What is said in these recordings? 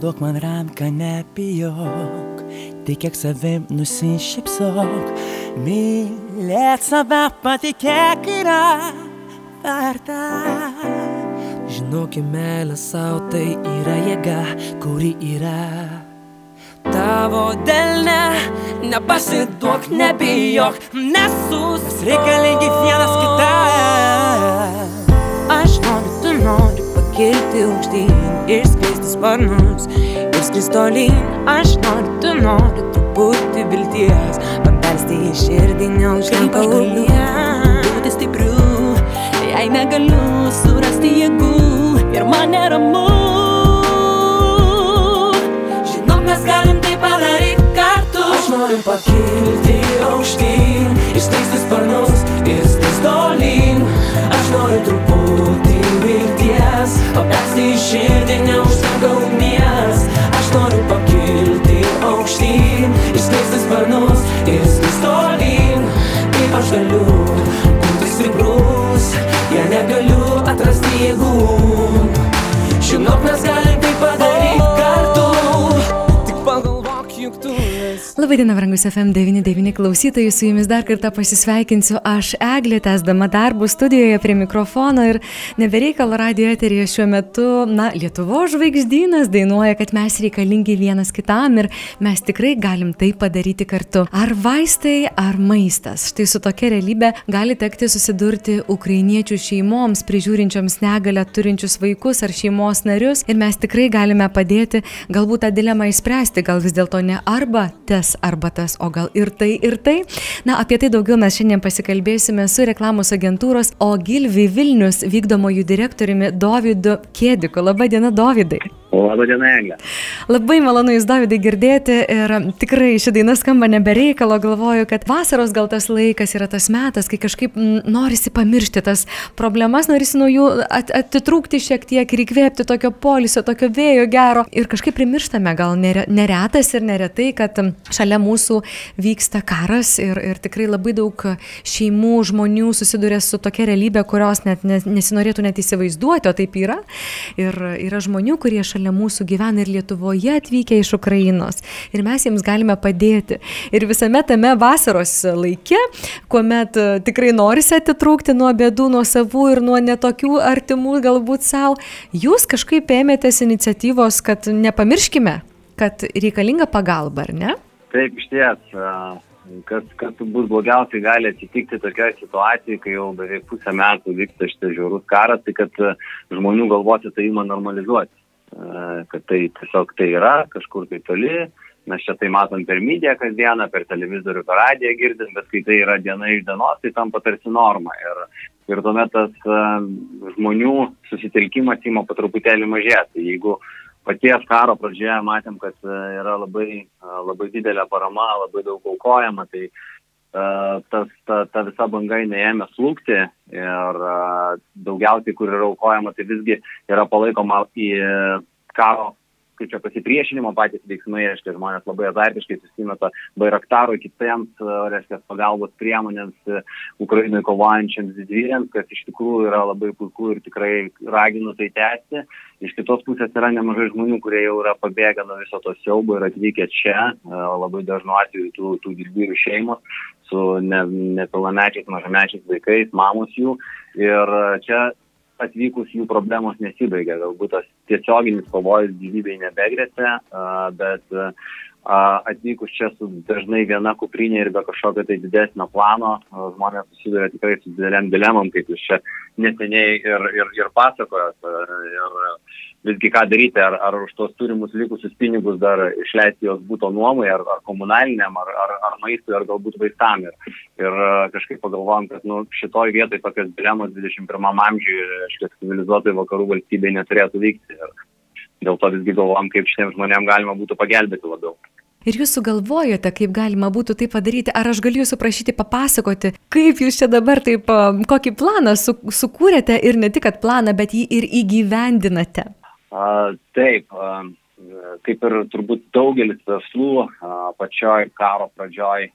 Paduok man ranką, nepijok, tikėk savim nusišypsok, mylėt save patikėk yra verta. Žinokime, meilė savo tai yra jėga, kuri yra tavo delne. Nepasiduok, nebijok, nesus. Reikalingi vienas kitam. Aš noriu, tu nori pakilti aukštyn, išskleisti sparnus, išskristi tolyn. Aš noriu, tu nori truputį vilties, pabelsti į širdį, neužtenka ugnies. Būti stipriu, jei negaliu surasti jėgų ir man neramu. Žinok, mes galim tai padaryti kartu. Aš noriu pakilti aukštyn, išskleisti sparnus ir skristi tolyn. Aš noriu truputį vilties, pabelsti į širdį, neužtenka ugnies. Aš noriu pakilti aukštyn, išskleisti sparnus ir skristi tolyn. Kaip aš galiu būti stiprus, jei negaliu atrasti jėgų. Žinok, mes galim Labadiena, brangus FM99 klausytojai, su jumis dar kartą pasisveikinsiu aš Eglė, tęsdama darbų studijoje prie mikrofono ir nebereikalo radio eterija šiuo metu, na, Lietuvo žvaigždynas dainuoja, kad mes reikalingi vienas kitam ir mes tikrai galim tai padaryti kartu. Ar vaistai, ar maistas. Štai su tokia realybė gali tekti susidurti ukrainiečių šeimoms, prižiūrinčioms negalę turinčius vaikus ar šeimos narius ir mes tikrai galime padėti galbūt tą dilemą išspręsti, gal vis dėlto ne arba tas arba tas, o gal ir tai ir tai. Na, apie tai daugiau mes šiandien pasikalbėsime su reklamos agentūros Ogilvi Vilnius vykdomojų direktoriumi Dovydu Kėdiku. Labadiena, Dovydai. Labą dieną, Eglė. Labai malonu Jūs, Dovydai, girdėti ir tikrai ši daina skamba nebereikalo, galvoju, kad vasaros gal tas laikas yra tas metas, kai kažkaip mm, norisi pamiršti tas problemas, norisi nuo jų at atitrūkti šiek tiek ir įkvėpti tokio polisio, tokio vėjo gero ir kažkaip primirštame gal nere neretas ir neretai, kad šalia mūsų vyksta karas ir, ir tikrai labai daug šeimų, žmonių susiduria su tokia realybė, kurios net nes, nesinorėtų net įsivaizduoti, o taip yra. Ir yra žmonių, kurie šalia mūsų gyvena ir Lietuvoje atvykę iš Ukrainos. Ir mes jiems galime padėti. Ir visame tame vasaros laike, kuomet e, tikrai norisi atitrūkti nuo bėdų, nuo savų ir nuo netokių artimų galbūt savo, jūs kažkaip ėmėtės iniciatyvos, kad nepamirškime, kad reikalinga pagalba, ar ne? Taip, iš ties, kas, kas bus blogiausiai gali atsitikti tokioje situacijoje, kai jau beveik pusę metų vyksta šitas žiaurus karas, tai kad žmonių galvoti tai ima normalizuoti. Kad tai tiesiog tai yra, kažkur tai toli, mes čia tai matom per mediją kasdieną, per televizorių, per radiją girdim, bet kai tai yra diena iš dienos, tai tampa tarsi norma. Ir, ir tuomet tas žmonių susitelkimas įma po truputėlį mažėti. Jeigu paties karo pradžioje matėm, kad yra labai, labai didelė parama, labai daug aukojama, tai tas, ta, ta visa banga neėmė slūkti ir daugiausiai, kur yra aukojama, tai visgi yra palaikoma į karo kaip čia pasipriešinimo patys veiksmai, reiškia, žmonės labai azartiškai susimeta bairaktarui kitiems, reiškia, pagalbos priemonėms Ukrainoje kovojančiams didvyriams, kas iš tikrųjų yra labai puiku ir tikrai raginu tai tęsti. Iš kitos pusės yra nemažai žmonių, kurie jau yra pabėgę nuo viso to siaubo ir atvykę čia, labai dažnu atveju tų, tų didvyrių šeimos su ne, nepilnamečiais, mažamečiais vaikais, mamos jų. Ir čia atvykus jų problemos nesibaigia. Galbūt tas tiesioginis pavojus gyvybei nebegrėsia, bet atvykus čia su dažnai viena kuprinė ir be kažkokio tai didesnio plano, žmonės susiduria tikrai su dideliam dilemam, kaip jūs čia neseniai ir, ir, ir pasakojot. Ir visgi ką daryti, ar, ar už tos turimus likusius pinigus dar išleisti jos būto nuomai, ar, ar komunaliniam, ar, ar, ar maistui, ar galbūt vaistam. Ir, ir kažkaip pagalvojom, kad nu, šitoj vietoj tokios dilemos 21 amžiuje, reiškia, civilizuotojai vakarų valstybėje neturėtų vykti. Ir dėl to visgi galvojom, kaip šitiems žmonėms galima būtų pagelbėti labiau. Ir jūs sugalvojote, kaip galima būtų tai padaryti. Ar aš galiu jūsų prašyti papasakoti, kaip jūs čia dabar taip, kokį planą su, sukūrėte ir ne tik planą, bet jį ir įgyvendinate? A, taip, a, kaip ir turbūt daugelis verslų pačioj karo pradžioj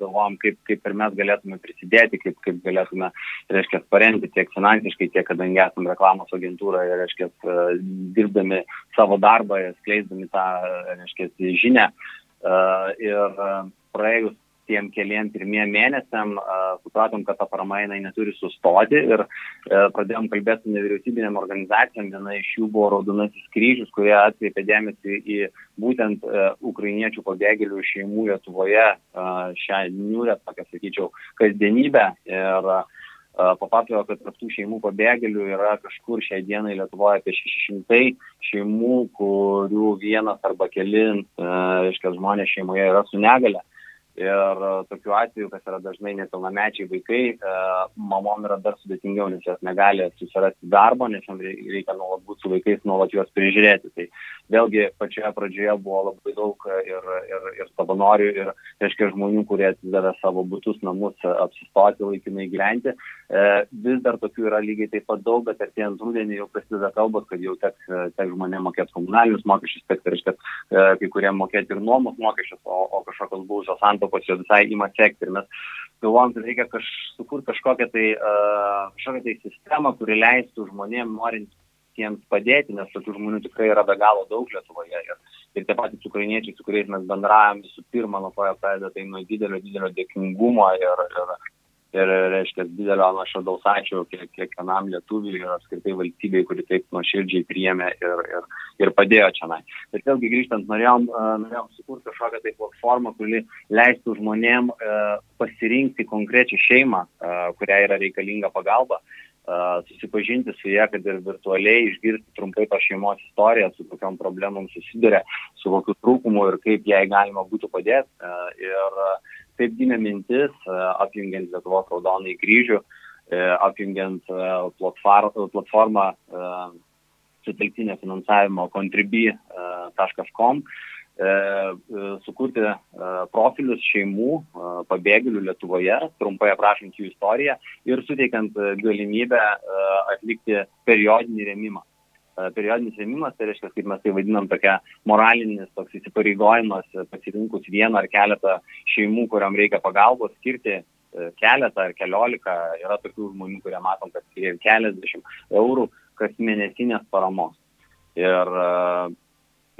galvom, kaip, kaip ir mes galėtume prisidėti, kaip, kaip galėtume, reiškia, paremti tiek finansiškai, tiek kadangi esame reklamos agentūra ir, reiškia, dirbdami savo darbą, skleisdami tą, reiškia, žinę. Ir praėjus tiem keliem pirmiem mėnesiam supratom, kad ta parama jinai neturi sustoti ir uh, pradėjom kalbėti su nevyriausybinėm organizacijom. Viena iš jų buvo Raudonasis kryžius, kurie atkreipė dėmesį į būtent uh, ukrainiečių pabėgėlių šeimų Lietuvoje šią niūrę, tokią sakyčiau, kasdienybę. Ir papasakojo, kad tarp tų šeimų pabėgėlių yra kažkur šiai dienai Lietuvoje apie 600 šeimų, kurių vienas arba keli, reiškia, žmonės šeimoje yra su negale. Ir e, tokiu atveju, kas yra dažnai nepilnamečiai vaikai, e, mamom yra dar sudėtingiau, nes jos negali susirasti darbo, nes jiems reikia nuolat būti su vaikais, nuolat juos prižiūrėti. Tai vėlgi pačioje pradžioje buvo labai daug ir, ir, ir savanorių, ir, reiškia, žmonių, kurie atidavė savo būtus namus apsistoti laikinai gyventi. E, vis dar tokių yra lygiai taip pat daug, bet artėjant rudenį jau prasideda kalbos, kad jau teks, teks žmonėms mokėti komunalinius mokesčius, teks, reiškia, kai kuriem mokėti ir nuomos mokesčius, o, o kažkokios buvusios ant santokos jo visai ima sekti. Ir mes galvojam, kad reikia kaž, sukurti kažkokią tai, uh, kažkokią tai sistemą, kuri leistų žmonėm norintiems padėti, nes tokių žmonių tikrai yra be galo daug Lietuvoje. Ir, ir tie patys ukrainiečiai, su kuriais mes bendravom visų pirma, nuo ko jie pradeda, tai nuo didelio, didelio dėkingumo ir, ir, ir, reiškia, didelio nuoširdaus ačiū kiek, kiekvienam lietuviui ir apskritai valstybei, kuri taip nuoširdžiai priėmė ir, ir, ir padėjo čia. Bet vėlgi grįžtant, norėjom, norėjom sukurti kažkokią tai platformą, kuri leistų žmonėm pasirinkti konkrečią šeimą, kuriai yra reikalinga pagalba susipažinti su ją, kad ir virtualiai išgirsti trumpai to šeimos istoriją, su kokiam problemom susiduria, su kokiu trūkumu ir kaip jai galima būtų padėti. Ir taip gimė mintis, apjungiant Lietuvos raudonai kryžių, apjungiant platformą sutelktinio finansavimo contribui.com E, e, sukurti e, profilius šeimų pabėgėlių Lietuvoje, trumpai aprašant jų istoriją ir suteikiant galimybę atlikti periodinį remimą. Periodinis remimas, tai reiškia, kaip mes tai vadinam, tokia moralinis toks įsipareigojimas pasirinkus vieną ar keletą šeimų, kuriam reikia pagalbos, skirti keletą ar keliolika, yra tokių žmonių, kurie matom, kad skiria keliasdešimt eurų kas mėnesinės paramos. Ir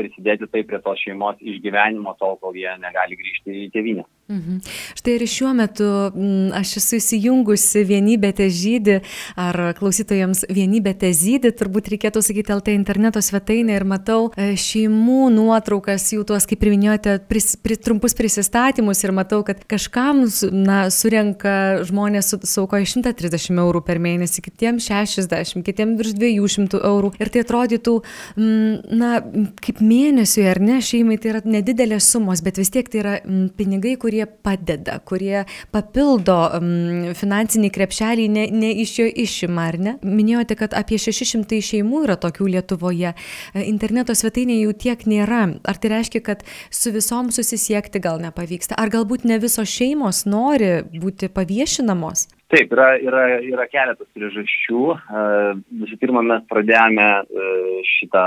prisidėti taip prie tos šeimos išgyvenimo tol, kol jie negali grįžti į tėvynę. Mhm. Štai ir šiuo metu mm, aš esu įsijungusi vienybė te žydį, ar klausytojams vienybė te žydį, turbūt reikėtų sakyti LT interneto svetainę ir matau e, šeimų nuotraukas, jų tuos, kaip ir minėjote, pris, pri, trumpus prisistatymus ir matau, kad kažkam na, surenka žmonės su, saukoja 130 eurų per mėnesį, kitiems 60, kitiems virš 200 eurų ir tai atrodytų, mm, na, kaip mėnesiui ar ne, šeimai tai yra nedidelės sumos, bet vis tiek tai yra m, pinigai, kurie kurie padeda, kurie papildo um, finansinį krepšelį, ne, ne iš jo išima, ar ne? Minėjote, kad apie 600 šeimų yra tokių Lietuvoje. E, interneto svetainėje jų tiek nėra. Ar tai reiškia, kad su visom susisiekti gal nepavyksta? Ar galbūt ne visos šeimos nori būti paviešinamos? Taip, yra, yra, yra keletas priežasčių. E, visų pirma, mes pradėjome e, šitą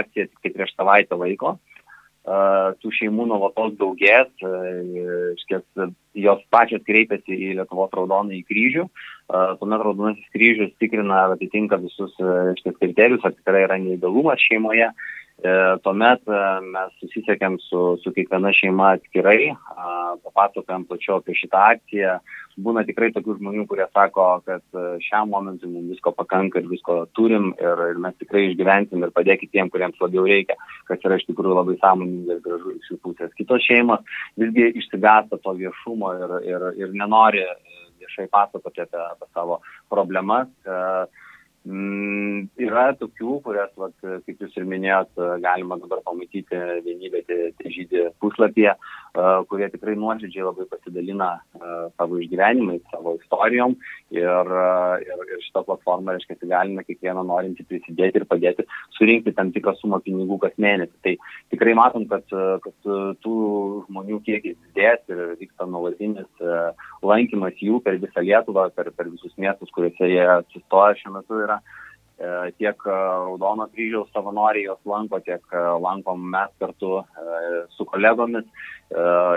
akciją tik tai prieš savaitę laiko tų šeimų nuolatos daugės, iškės, jos pačios kreipiasi į Lietuvos raudonąjį kryžių, tuomet raudonasis kryžius tikrina atitinka visus iškės kriterijus, ar tikrai yra neįgalumas šeimoje. Tuomet mes susisiekėm su, su kiekviena šeima atskirai, papasakojam plačiau apie šitą akciją, būna tikrai tokių žmonių, kurie sako, kad e, šiam momentui mums visko pakanka ir visko turim ir, ir mes tikrai išgyvensim ir padėkit tiem, kuriems labiau reikia, kas yra iš tikrųjų labai sąmoningai ir gražu iš jų pusės. Kitos šeimos visgi išsigąsta to viešumo ir, ir, ir nenori viešai pasakoti apie, apie savo problemas. Uh, yra tokių, kurias, vat, kaip jūs ir minėjot, galima dabar pamatyti vienybė žydį puslapyje, kurie tikrai nuoširdžiai labai pasidalina savo išgyvenimais, savo istorijom ir, ir, ir šitą platformą, reiškia, galime kiekvieną norintį prisidėti ir padėti surinkti tam tikrą sumą pinigų kas mėnesį. Tai tikrai matom, kad, kad tų žmonių kiekis didės ir vyksta nuolatinis lankymas jų per visą Lietuvą, per, per visus miestus, kuriuose jie atsistoja šiuo metu yra tiek Raudono kryžiaus savanoriai jos lanko, tiek lankom mes kartu su kolegomis.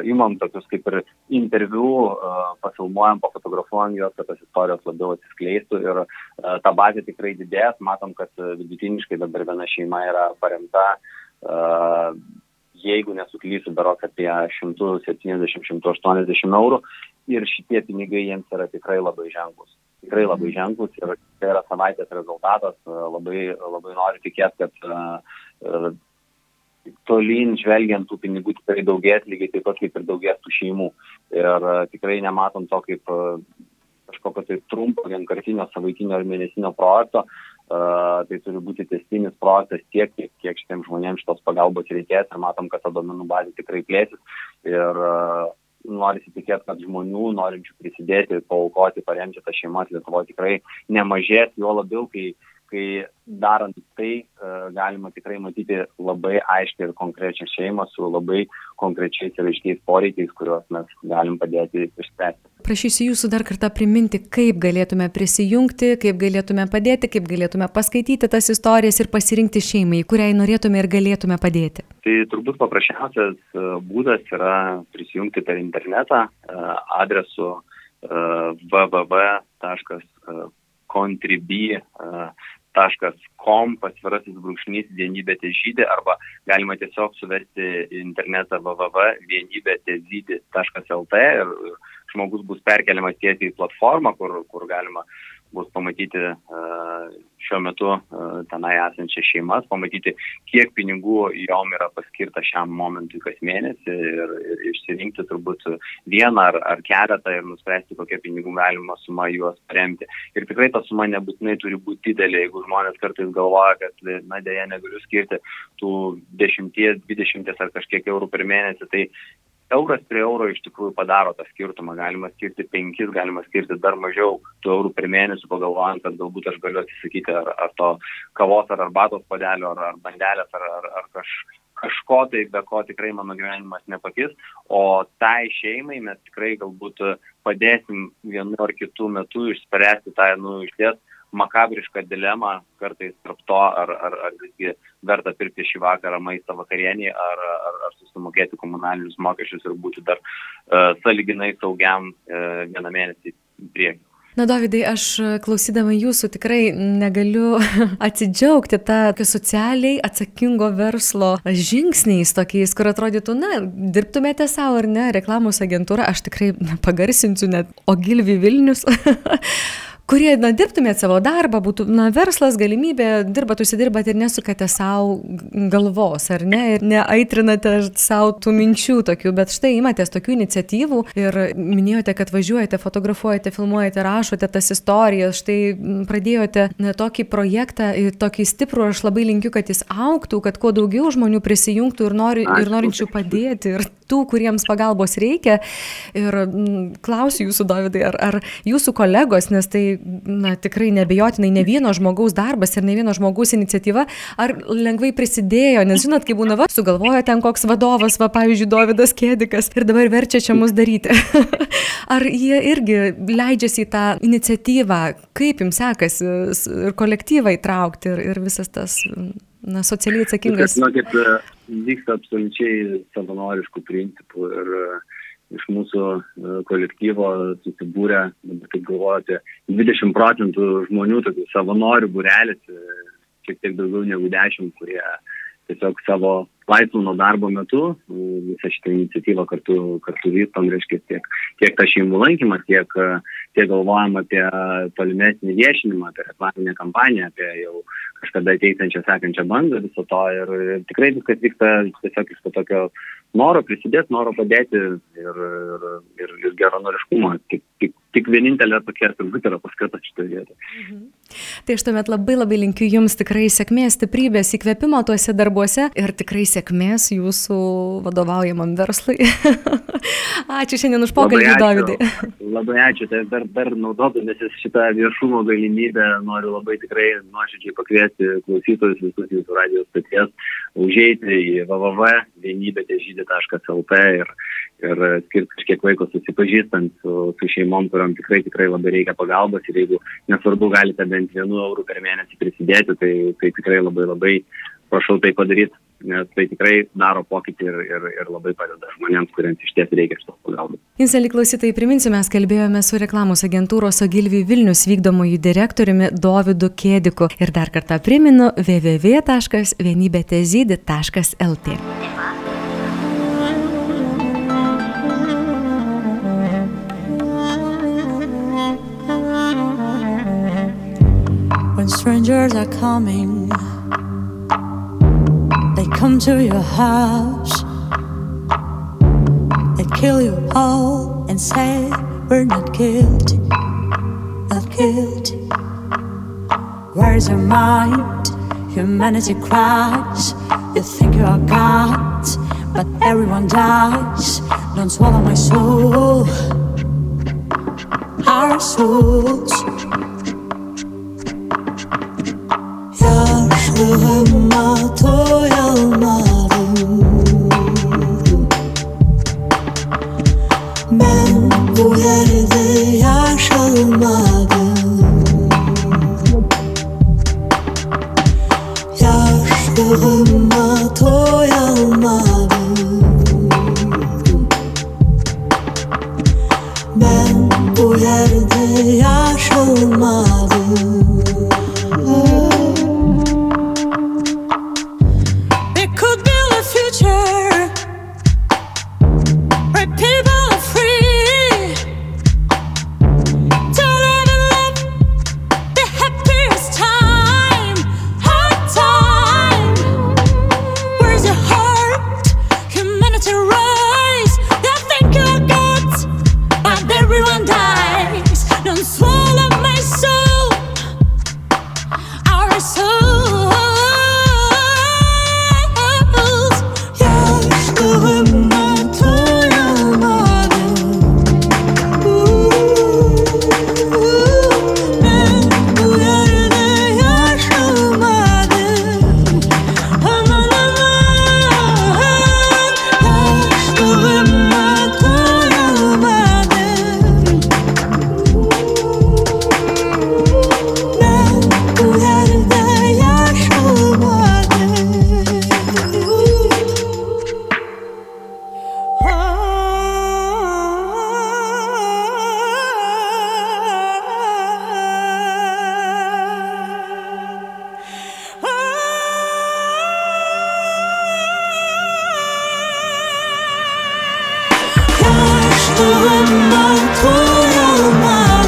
Imam tokius kaip ir interviu, pafilmuojam, pafotografuojam juos, kad tas istorijos labiau atsiskleistų ir ta bazė tikrai didės. Matom, kad vidutiniškai dabar viena šeima yra paremta jeigu nesuklysiu, berots apie 170-180 eurų ir šitie pinigai jiems yra tikrai labai ženklus. Tikrai labai ženklus ir tai yra savaitės rezultatas. Labai, labai noriu tikėti, kad uh, tolyn žvelgiant tų pinigų tikrai daugės, lygiai taip pat kaip ir daugės tų šeimų. Ir uh, tikrai nematom to kaip kažkokio tai trumpo, vienkartinio, savaitinio ar mėnesinio projekto. Uh, tai turi būti testinis projektas tiek, kiek, kiek šitiems žmonėms šitos pagalbos reikės ir matom, kad ta domenų bazė tikrai plėsis. Ir uh, norisi tikėti, kad žmonių norinčių prisidėti, paukoti, paremti tą šeimą Lietuvoje tikrai nemažės, jo labiau, kai, kai darant tai galima tikrai matyti labai aiškiai ir konkrečią šeimą su labai konkrečiais ir aiškiais poreikiais, kuriuos mes galim padėti išspręsti. Prašysiu jūsų dar kartą priminti, kaip galėtume prisijungti, kaip galėtume padėti, kaip galėtume paskaityti tas istorijas ir pasirinkti šeimai, kuriai norėtume ir galėtume padėti. Tai turbūt paprasčiausias būdas yra prisijungti per internetą adresu www.contribui.com pasvirasis brūkšnys vienybė težydė arba galima tiesiog suvesti internetą www.vienybė.lt ir žmogus bus perkeliamas tiesiai į platformą, kur, kur galima bus pamatyti šiuo metu tenai esančias šeimas, pamatyti, kiek pinigų jom yra paskirta šiam momentui kas mėnesį ir, ir išsirinkti turbūt vieną ar, ar keletą ir nuspręsti, kokia pinigų galima suma juos paremti. Ir tikrai ta suma nebūtinai turi būti didelė, jeigu žmonės kartais galvoja, kad, na, dėja, negaliu skirti tų 10, 20 ar kažkiek eurų per mėnesį, tai euras prie euro iš tikrųjų padaro tą skirtumą. Galima skirti penkis, galima skirti dar mažiau tų eurų per mėnesį, pagalvojant, kad galbūt aš galiu atsisakyti ar, ar to kavos ar arbatos padelio, ar, ar bandelės, ar, ar, ar kaž, kažko tai, be ko tikrai mano gyvenimas nepakis. O tai šeimai mes tikrai galbūt padėsim vienu ar kitu metu išspręsti tą, nu, išties makabrišką dilemą kartais tarp to, ar, ar, ar visgi verta pirkti šį vakarą maistą vakarienį, ar, ar, ar susimokėti komunalinius mokesčius ir būti dar uh, saliginai saugiam uh, vieną mėnesį priekį. Na, Dovydai, aš klausydama jūsų tikrai negaliu atsidžiaugti tą socialiai atsakingo verslo žingsniais tokiais, kur atrodytų, na, dirbtumėte savo ar ne, reklamos agentūra, aš tikrai na, pagarsinsiu net Ogilvi Vilnius. kurie, na, dirbtumėt savo darbą, būtų, na, verslas, galimybė, dirbat, užsidirbat ir nesukate savo galvos, ar ne, ir neaitrinate savo tų minčių tokių, bet štai imatės tokių iniciatyvų ir minėjote, kad važiuojate, fotografuojate, filmuojate, rašote tas istorijas, štai pradėjote na, tokį projektą, tokį stiprų, aš labai linkiu, kad jis auktų, kad kuo daugiau žmonių prisijungtų ir, nori, ir norinčių padėti, ir tų, kuriems pagalbos reikia. Ir m, klausiu jūsų, Dovydai, ar, ar jūsų kolegos, nes tai na, tikrai nebejotinai ne vieno žmogaus darbas ir ne vieno žmogaus iniciatyva, ar lengvai prisidėjo, nes žinot, kaip būna, va, sugalvojo ten koks vadovas, va, pavyzdžiui, Davidas Kėdikas ir dabar verčia čia mus daryti. ar jie irgi leidžiasi į tą iniciatyvą, kaip jums sekasi ir kolektyvą įtraukti ir, ir visas tas na, socialiai atsakingas. Žinokit, vyksta absoliučiai savanoriškų principų ir uh, iš mūsų e, kolektyvo susibūrę, dabar kaip galvojate, 20 procentų žmonių, tokių savanorių būrelis, e, šiek tiek daugiau negu 10, kurie tiesiog savo laisvų nuo darbo metu visą šitą iniciatyvą kartu, kartu vystom, reiškia tiek, tiek tą šeimų lankymą, tiek, tiek galvojam apie tolimesnį viešinimą, apie reklaminę kampaniją, apie jau kažkada ateisančią sekančią bangą viso to ir, ir tikrai viskas vyksta tiesiog iš to tokio noro prisidėti, noro padėti ir, ir, ir, ir geronoriškumo. Tik, tik, tik vienintelė tokia turbūt yra paskata šitoje vietoje. Mhm. Tai aš tuomet labai labai linkiu Jums tikrai sėkmės, stiprybės, įkvėpimo tuose darbuose ir tikrai sėkmės Jūsų vadovaujamam verslui. ačiū šiandien už pokalbį, Dovydai. labai ačiū, tai dar, dar naudodamasis šitą viešumo galimybę noriu labai tikrai nuoširdžiai pakviesti klausytojus visus Jūsų radijos stoties užeiti į www.vienybėtežydė.lt ir, ir skirti kažkiek laiko susipažįstant su, su šeimom, kuriam tikrai tikrai labai reikia pagalbos ir jeigu nesvarbu galite be bent vienu eurų per mėnesį prisidėti, tai, tai tikrai labai labai prašau tai padaryti, nes tai tikrai daro pokytį ir, ir, ir labai padeda žmonėms, kuriems iš ties reikia šitos pagalbos. Inseli klausytojai, priminsiu, mes kalbėjome su reklamos agentūros Ogilvy Vilnius vykdomųjų direktoriumi Dovydu Kėdiku. Ir dar kartą priminu www.vienybėtezydį.lt. When strangers are coming, come to your house. They kill you all and say, We're not guilty, not guilty. Where's your mind? Humanity cries. You think you are God, but everyone dies. Don't swallow my soul, our souls. Yaşlığıma doyamadım Ben bu yerde yaşamadım Mutluluğumdan kurulmadım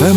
Ben